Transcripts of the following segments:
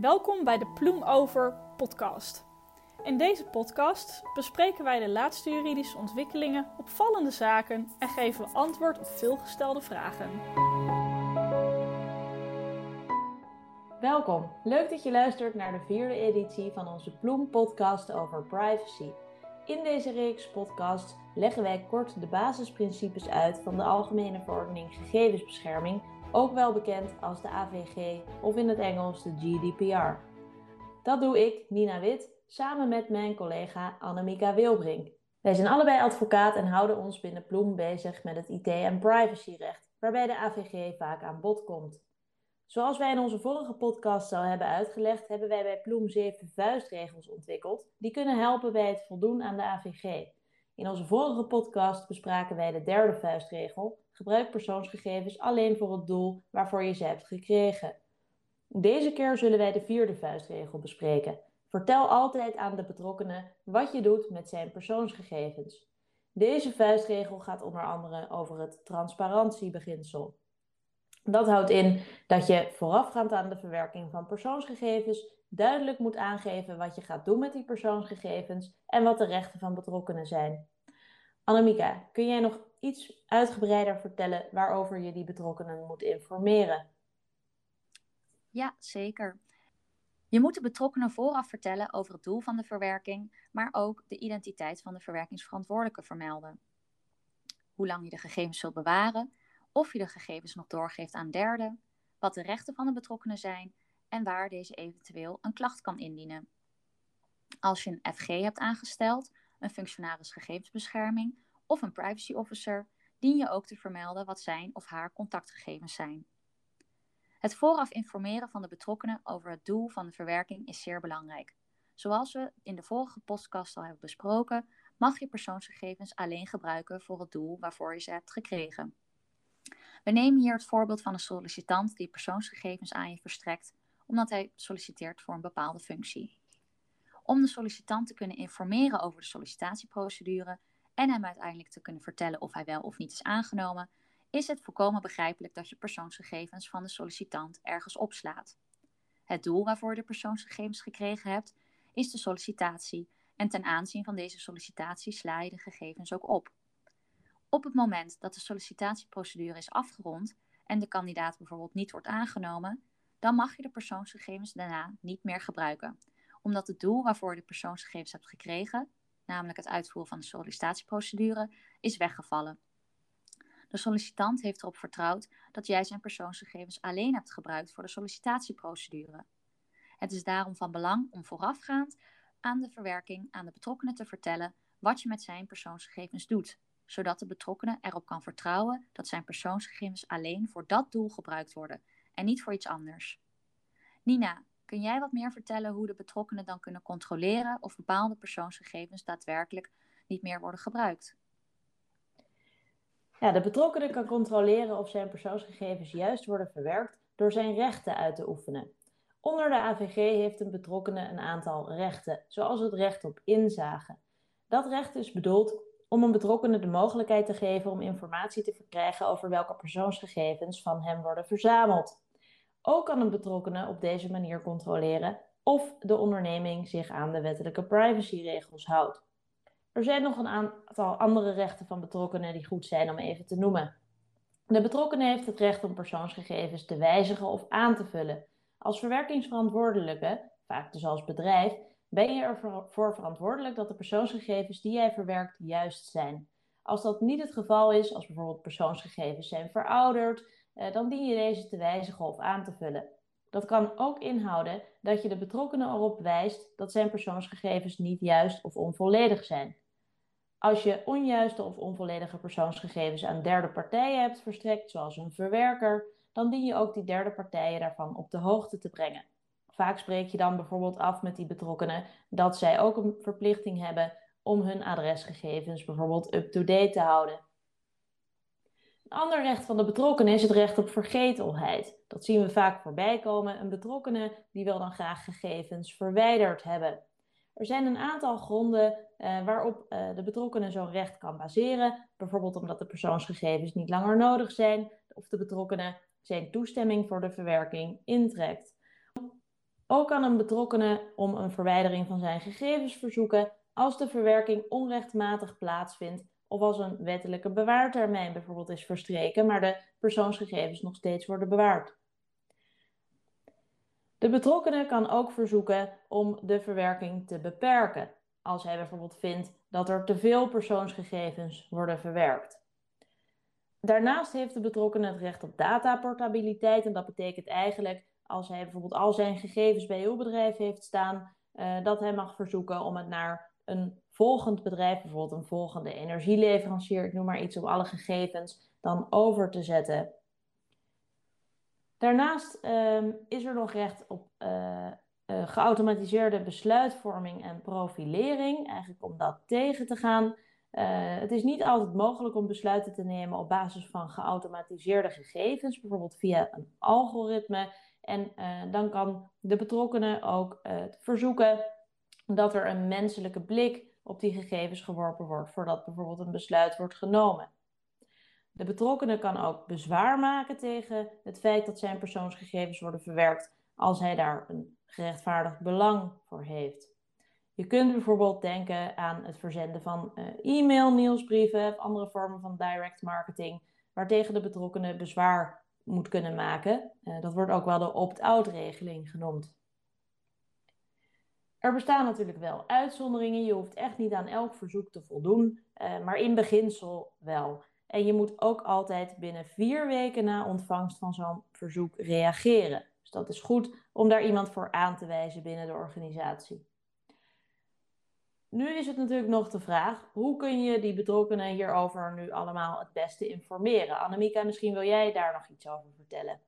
Welkom bij de Ploem Over podcast. In deze podcast bespreken wij de laatste juridische ontwikkelingen, opvallende zaken en geven we antwoord op veelgestelde vragen. Welkom, leuk dat je luistert naar de vierde editie van onze Ploem podcast over privacy. In deze reeks podcast leggen wij kort de basisprincipes uit van de Algemene Verordening Gegevensbescherming ook wel bekend als de AVG of in het Engels de GDPR. Dat doe ik, Nina Wit, samen met mijn collega Annemieka Wilbrink. Wij zijn allebei advocaat en houden ons binnen Ploem bezig met het IT- en privacyrecht, waarbij de AVG vaak aan bod komt. Zoals wij in onze vorige podcast al hebben uitgelegd, hebben wij bij Ploem zeven vuistregels ontwikkeld die kunnen helpen bij het voldoen aan de AVG. In onze vorige podcast bespraken wij de derde vuistregel, Gebruik persoonsgegevens alleen voor het doel waarvoor je ze hebt gekregen. Deze keer zullen wij de vierde vuistregel bespreken. Vertel altijd aan de betrokkenen wat je doet met zijn persoonsgegevens. Deze vuistregel gaat onder andere over het transparantiebeginsel. Dat houdt in dat je voorafgaand aan de verwerking van persoonsgegevens duidelijk moet aangeven wat je gaat doen met die persoonsgegevens en wat de rechten van betrokkenen zijn. Annemieka, kun jij nog iets uitgebreider vertellen waarover je die betrokkenen moet informeren? Ja, zeker. Je moet de betrokkenen vooraf vertellen over het doel van de verwerking, maar ook de identiteit van de verwerkingsverantwoordelijke vermelden. Hoe lang je de gegevens zult bewaren, of je de gegevens nog doorgeeft aan derden, wat de rechten van de betrokkenen zijn en waar deze eventueel een klacht kan indienen. Als je een FG hebt aangesteld, een functionaris gegevensbescherming of een privacy officer, dien je ook te vermelden wat zijn of haar contactgegevens zijn. Het vooraf informeren van de betrokkenen over het doel van de verwerking is zeer belangrijk. Zoals we in de vorige podcast al hebben besproken, mag je persoonsgegevens alleen gebruiken voor het doel waarvoor je ze hebt gekregen. We nemen hier het voorbeeld van een sollicitant die persoonsgegevens aan je verstrekt omdat hij solliciteert voor een bepaalde functie. Om de sollicitant te kunnen informeren over de sollicitatieprocedure en hem uiteindelijk te kunnen vertellen of hij wel of niet is aangenomen, is het volkomen begrijpelijk dat je persoonsgegevens van de sollicitant ergens opslaat. Het doel waarvoor je de persoonsgegevens gekregen hebt, is de sollicitatie en ten aanzien van deze sollicitatie sla je de gegevens ook op. Op het moment dat de sollicitatieprocedure is afgerond en de kandidaat bijvoorbeeld niet wordt aangenomen, dan mag je de persoonsgegevens daarna niet meer gebruiken, omdat het doel waarvoor je de persoonsgegevens hebt gekregen, namelijk het uitvoeren van de sollicitatieprocedure, is weggevallen. De sollicitant heeft erop vertrouwd dat jij zijn persoonsgegevens alleen hebt gebruikt voor de sollicitatieprocedure. Het is daarom van belang om voorafgaand aan de verwerking aan de betrokkenen te vertellen wat je met zijn persoonsgegevens doet, zodat de betrokkenen erop kan vertrouwen dat zijn persoonsgegevens alleen voor dat doel gebruikt worden en niet voor iets anders. Nina, kun jij wat meer vertellen hoe de betrokkenen dan kunnen controleren of bepaalde persoonsgegevens daadwerkelijk niet meer worden gebruikt? Ja, de betrokkenen kan controleren of zijn persoonsgegevens juist worden verwerkt door zijn rechten uit te oefenen. Onder de AVG heeft een betrokkenen een aantal rechten, zoals het recht op inzage. Dat recht is bedoeld om een betrokkenen de mogelijkheid te geven om informatie te verkrijgen over welke persoonsgegevens van hem worden verzameld. Ook kan een betrokkenen op deze manier controleren of de onderneming zich aan de wettelijke privacyregels houdt. Er zijn nog een aantal andere rechten van betrokkenen die goed zijn om even te noemen. De betrokkenen heeft het recht om persoonsgegevens te wijzigen of aan te vullen. Als verwerkingsverantwoordelijke, vaak dus als bedrijf, ben je ervoor verantwoordelijk dat de persoonsgegevens die jij verwerkt juist zijn. Als dat niet het geval is, als bijvoorbeeld persoonsgegevens zijn verouderd, dan dien je deze te wijzigen of aan te vullen. Dat kan ook inhouden dat je de betrokkenen erop wijst dat zijn persoonsgegevens niet juist of onvolledig zijn. Als je onjuiste of onvolledige persoonsgegevens aan derde partijen hebt verstrekt, zoals een verwerker, dan dien je ook die derde partijen daarvan op de hoogte te brengen. Vaak spreek je dan bijvoorbeeld af met die betrokkenen dat zij ook een verplichting hebben om hun adresgegevens bijvoorbeeld up-to-date te houden. Een ander recht van de betrokkenen is het recht op vergetelheid. Dat zien we vaak voorbij komen. Een betrokkenen die wil dan graag gegevens verwijderd hebben. Er zijn een aantal gronden uh, waarop uh, de betrokkenen zo'n recht kan baseren. Bijvoorbeeld omdat de persoonsgegevens niet langer nodig zijn of de betrokkenen zijn toestemming voor de verwerking intrekt. Ook kan een betrokkenen om een verwijdering van zijn gegevens verzoeken als de verwerking onrechtmatig plaatsvindt of als een wettelijke bewaartermijn bijvoorbeeld is verstreken, maar de persoonsgegevens nog steeds worden bewaard. De betrokkenen kan ook verzoeken om de verwerking te beperken, als hij bijvoorbeeld vindt dat er te veel persoonsgegevens worden verwerkt. Daarnaast heeft de betrokkene het recht op dataportabiliteit en dat betekent eigenlijk als hij bijvoorbeeld al zijn gegevens bij uw bedrijf heeft staan, uh, dat hij mag verzoeken om het naar een volgend bedrijf, bijvoorbeeld een volgende energieleverancier, ik noem maar iets, om alle gegevens dan over te zetten. Daarnaast um, is er nog recht op uh, uh, geautomatiseerde besluitvorming en profilering, eigenlijk om dat tegen te gaan. Uh, het is niet altijd mogelijk om besluiten te nemen op basis van geautomatiseerde gegevens, bijvoorbeeld via een algoritme. En dan kan de betrokkenen ook verzoeken dat er een menselijke blik op die gegevens geworpen wordt voordat bijvoorbeeld een besluit wordt genomen. De betrokkenen kan ook bezwaar maken tegen het feit dat zijn persoonsgegevens worden verwerkt als hij daar een gerechtvaardigd belang voor heeft. Je kunt bijvoorbeeld denken aan het verzenden van uh, e-mail, nieuwsbrieven of andere vormen van direct marketing, waartegen de betrokkenen bezwaar moet kunnen maken. Uh, dat wordt ook wel de opt-out regeling genoemd. Er bestaan natuurlijk wel uitzonderingen. Je hoeft echt niet aan elk verzoek te voldoen, uh, maar in beginsel wel. En je moet ook altijd binnen vier weken na ontvangst van zo'n verzoek reageren. Dus dat is goed om daar iemand voor aan te wijzen binnen de organisatie. Nu is het natuurlijk nog de vraag: hoe kun je die betrokkenen hierover nu allemaal het beste informeren? Annemieka, misschien wil jij daar nog iets over vertellen.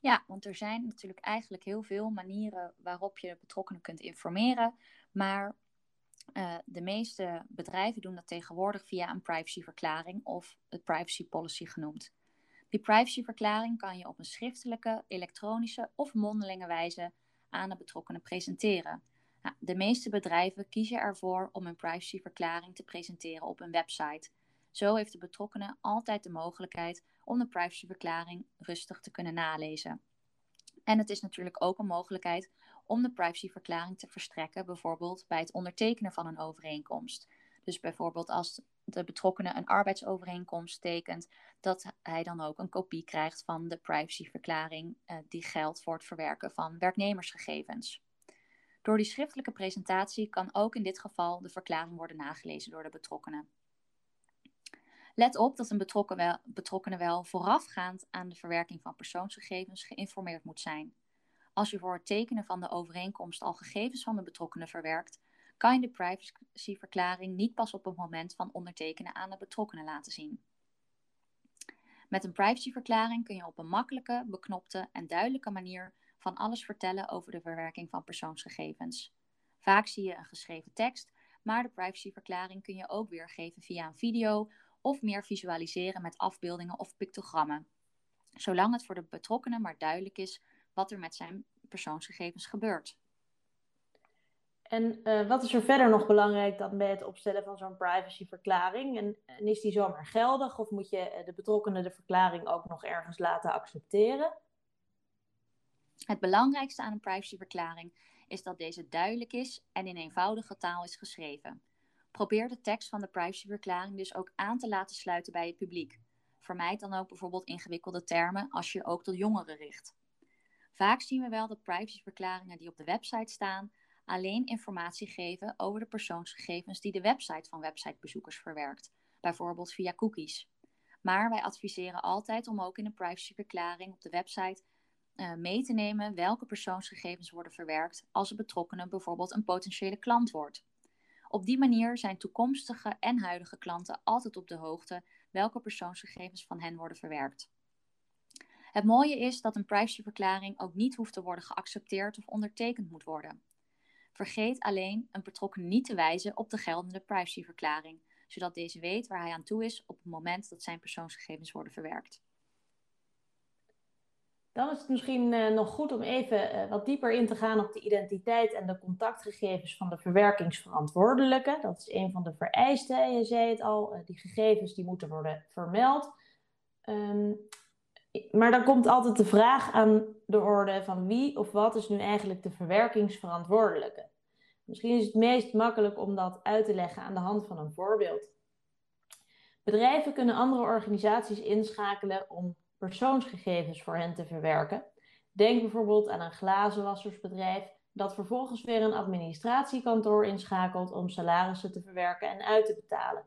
Ja, want er zijn natuurlijk eigenlijk heel veel manieren waarop je betrokkenen kunt informeren. Maar uh, de meeste bedrijven doen dat tegenwoordig via een privacyverklaring of het privacy policy genoemd. Die privacyverklaring kan je op een schriftelijke, elektronische of mondelinge wijze aan de betrokkenen presenteren. Nou, de meeste bedrijven kiezen ervoor om een privacyverklaring te presenteren op een website. Zo heeft de betrokkenen altijd de mogelijkheid om de privacyverklaring rustig te kunnen nalezen. En het is natuurlijk ook een mogelijkheid om de privacyverklaring te verstrekken, bijvoorbeeld bij het ondertekenen van een overeenkomst. Dus bijvoorbeeld als de betrokkenen een arbeidsovereenkomst tekent, dat hij dan ook een kopie krijgt van de privacyverklaring uh, die geldt voor het verwerken van werknemersgegevens. Door die schriftelijke presentatie kan ook in dit geval de verklaring worden nagelezen door de betrokkenen. Let op dat een betrokken wel, wel voorafgaand aan de verwerking van persoonsgegevens geïnformeerd moet zijn. Als je voor het tekenen van de overeenkomst al gegevens van de betrokkenen verwerkt, kan je de privacyverklaring niet pas op het moment van ondertekenen aan de betrokkenen laten zien. Met een privacyverklaring kun je op een makkelijke, beknopte en duidelijke manier van alles vertellen over de verwerking van persoonsgegevens. Vaak zie je een geschreven tekst, maar de privacyverklaring kun je ook weergeven via een video of meer visualiseren met afbeeldingen of pictogrammen. Zolang het voor de betrokkenen maar duidelijk is wat er met zijn persoonsgegevens gebeurt. En uh, wat is er verder nog belangrijk dan bij het opstellen van zo'n privacyverklaring? En, en, is die zomaar geldig of moet je eh, de betrokkenen de verklaring ook nog ergens laten accepteren? Het belangrijkste aan een privacyverklaring is dat deze duidelijk is en in eenvoudige taal is geschreven. Probeer de tekst van de privacyverklaring dus ook aan te laten sluiten bij het publiek. Vermijd dan ook bijvoorbeeld ingewikkelde termen als je ook tot jongeren richt. Vaak zien we wel dat privacyverklaringen die op de website staan alleen informatie geven over de persoonsgegevens die de website van websitebezoekers verwerkt, bijvoorbeeld via cookies. Maar wij adviseren altijd om ook in een privacyverklaring op de website uh, mee te nemen welke persoonsgegevens worden verwerkt als de betrokkenen bijvoorbeeld een potentiële klant wordt. Op die manier zijn toekomstige en huidige klanten altijd op de hoogte welke persoonsgegevens van hen worden verwerkt. Het mooie is dat een privacyverklaring ook niet hoeft te worden geaccepteerd of ondertekend moet worden. Vergeet alleen een betrokkene niet te wijzen op de geldende privacyverklaring, zodat deze weet waar hij aan toe is op het moment dat zijn persoonsgegevens worden verwerkt. Dan is het misschien uh, nog goed om even uh, wat dieper in te gaan op de identiteit en de contactgegevens van de verwerkingsverantwoordelijke. Dat is een van de vereisten. Je zei het al, uh, die gegevens die moeten worden vermeld. Um, Maar dan komt altijd de vraag aan de orde van wie of wat is nu eigenlijk de verwerkingsverantwoordelijke. Misschien is het meest makkelijk om dat uit te leggen aan de hand van een voorbeeld. Bedrijven kunnen andere organisaties inschakelen om persoonsgegevens voor hen te verwerken. Denk bijvoorbeeld aan een glazenwassersbedrijf dat vervolgens weer een administratiekantoor inschakelt om salarissen te verwerken en uit te betalen.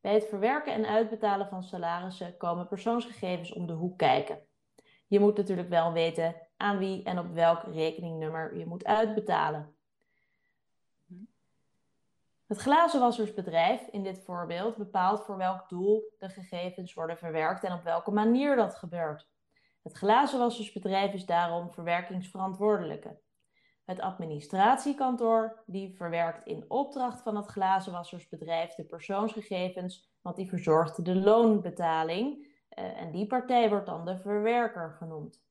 Bij het verwerken en uitbetalen van salarissen komen persoonsgegevens om de hoek kijken. Je moet natuurlijk wel weten aan wie en op welk rekeningnummer je moet uitbetalen. Het glazenwassersbedrijf in dit voorbeeld bepaalt voor welk doel de gegevens worden verwerkt en op welke manier dat gebeurt. Het glazenwassersbedrijf is daarom verwerkingsverantwoordelijke. Het administratiekantoor die verwerkt in opdracht van het glazenwassersbedrijf de persoonsgegevens, want die verzorgt de loonbetaling eh, en die partij wordt dan de verwerker genoemd.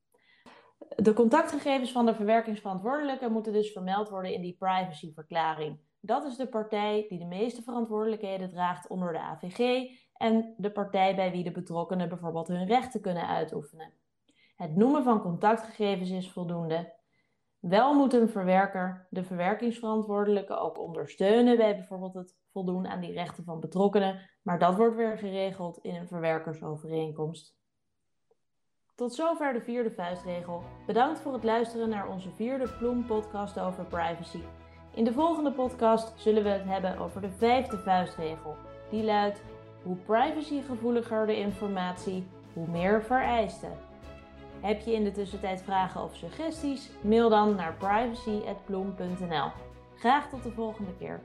De contactgegevens van de verwerkingsverantwoordelijke moeten dus vermeld worden in die privacyverklaring. Dat is de partij die de meeste verantwoordelijkheden draagt onder de AVG en de partij bij wie de betrokkenen bijvoorbeeld hun rechten kunnen uitoefenen. Het noemen van contactgegevens is voldoende. Wel moet een verwerker de verwerkingsverantwoordelijke ook ondersteunen bij bijvoorbeeld het voldoen aan die rechten van betrokkenen, maar dat wordt weer geregeld in een verwerkersovereenkomst. Tot zover de vierde vuistregel. Bedankt voor het luisteren naar onze vierde Ploem podcast over privacy. In de volgende podcast zullen we het hebben over de vijfde vuistregel. Die luidt: hoe privacygevoeliger de informatie, hoe meer vereisten. Heb je in de tussentijd vragen of suggesties? Mail dan naar privacy.bloem.nl. Graag tot de volgende keer.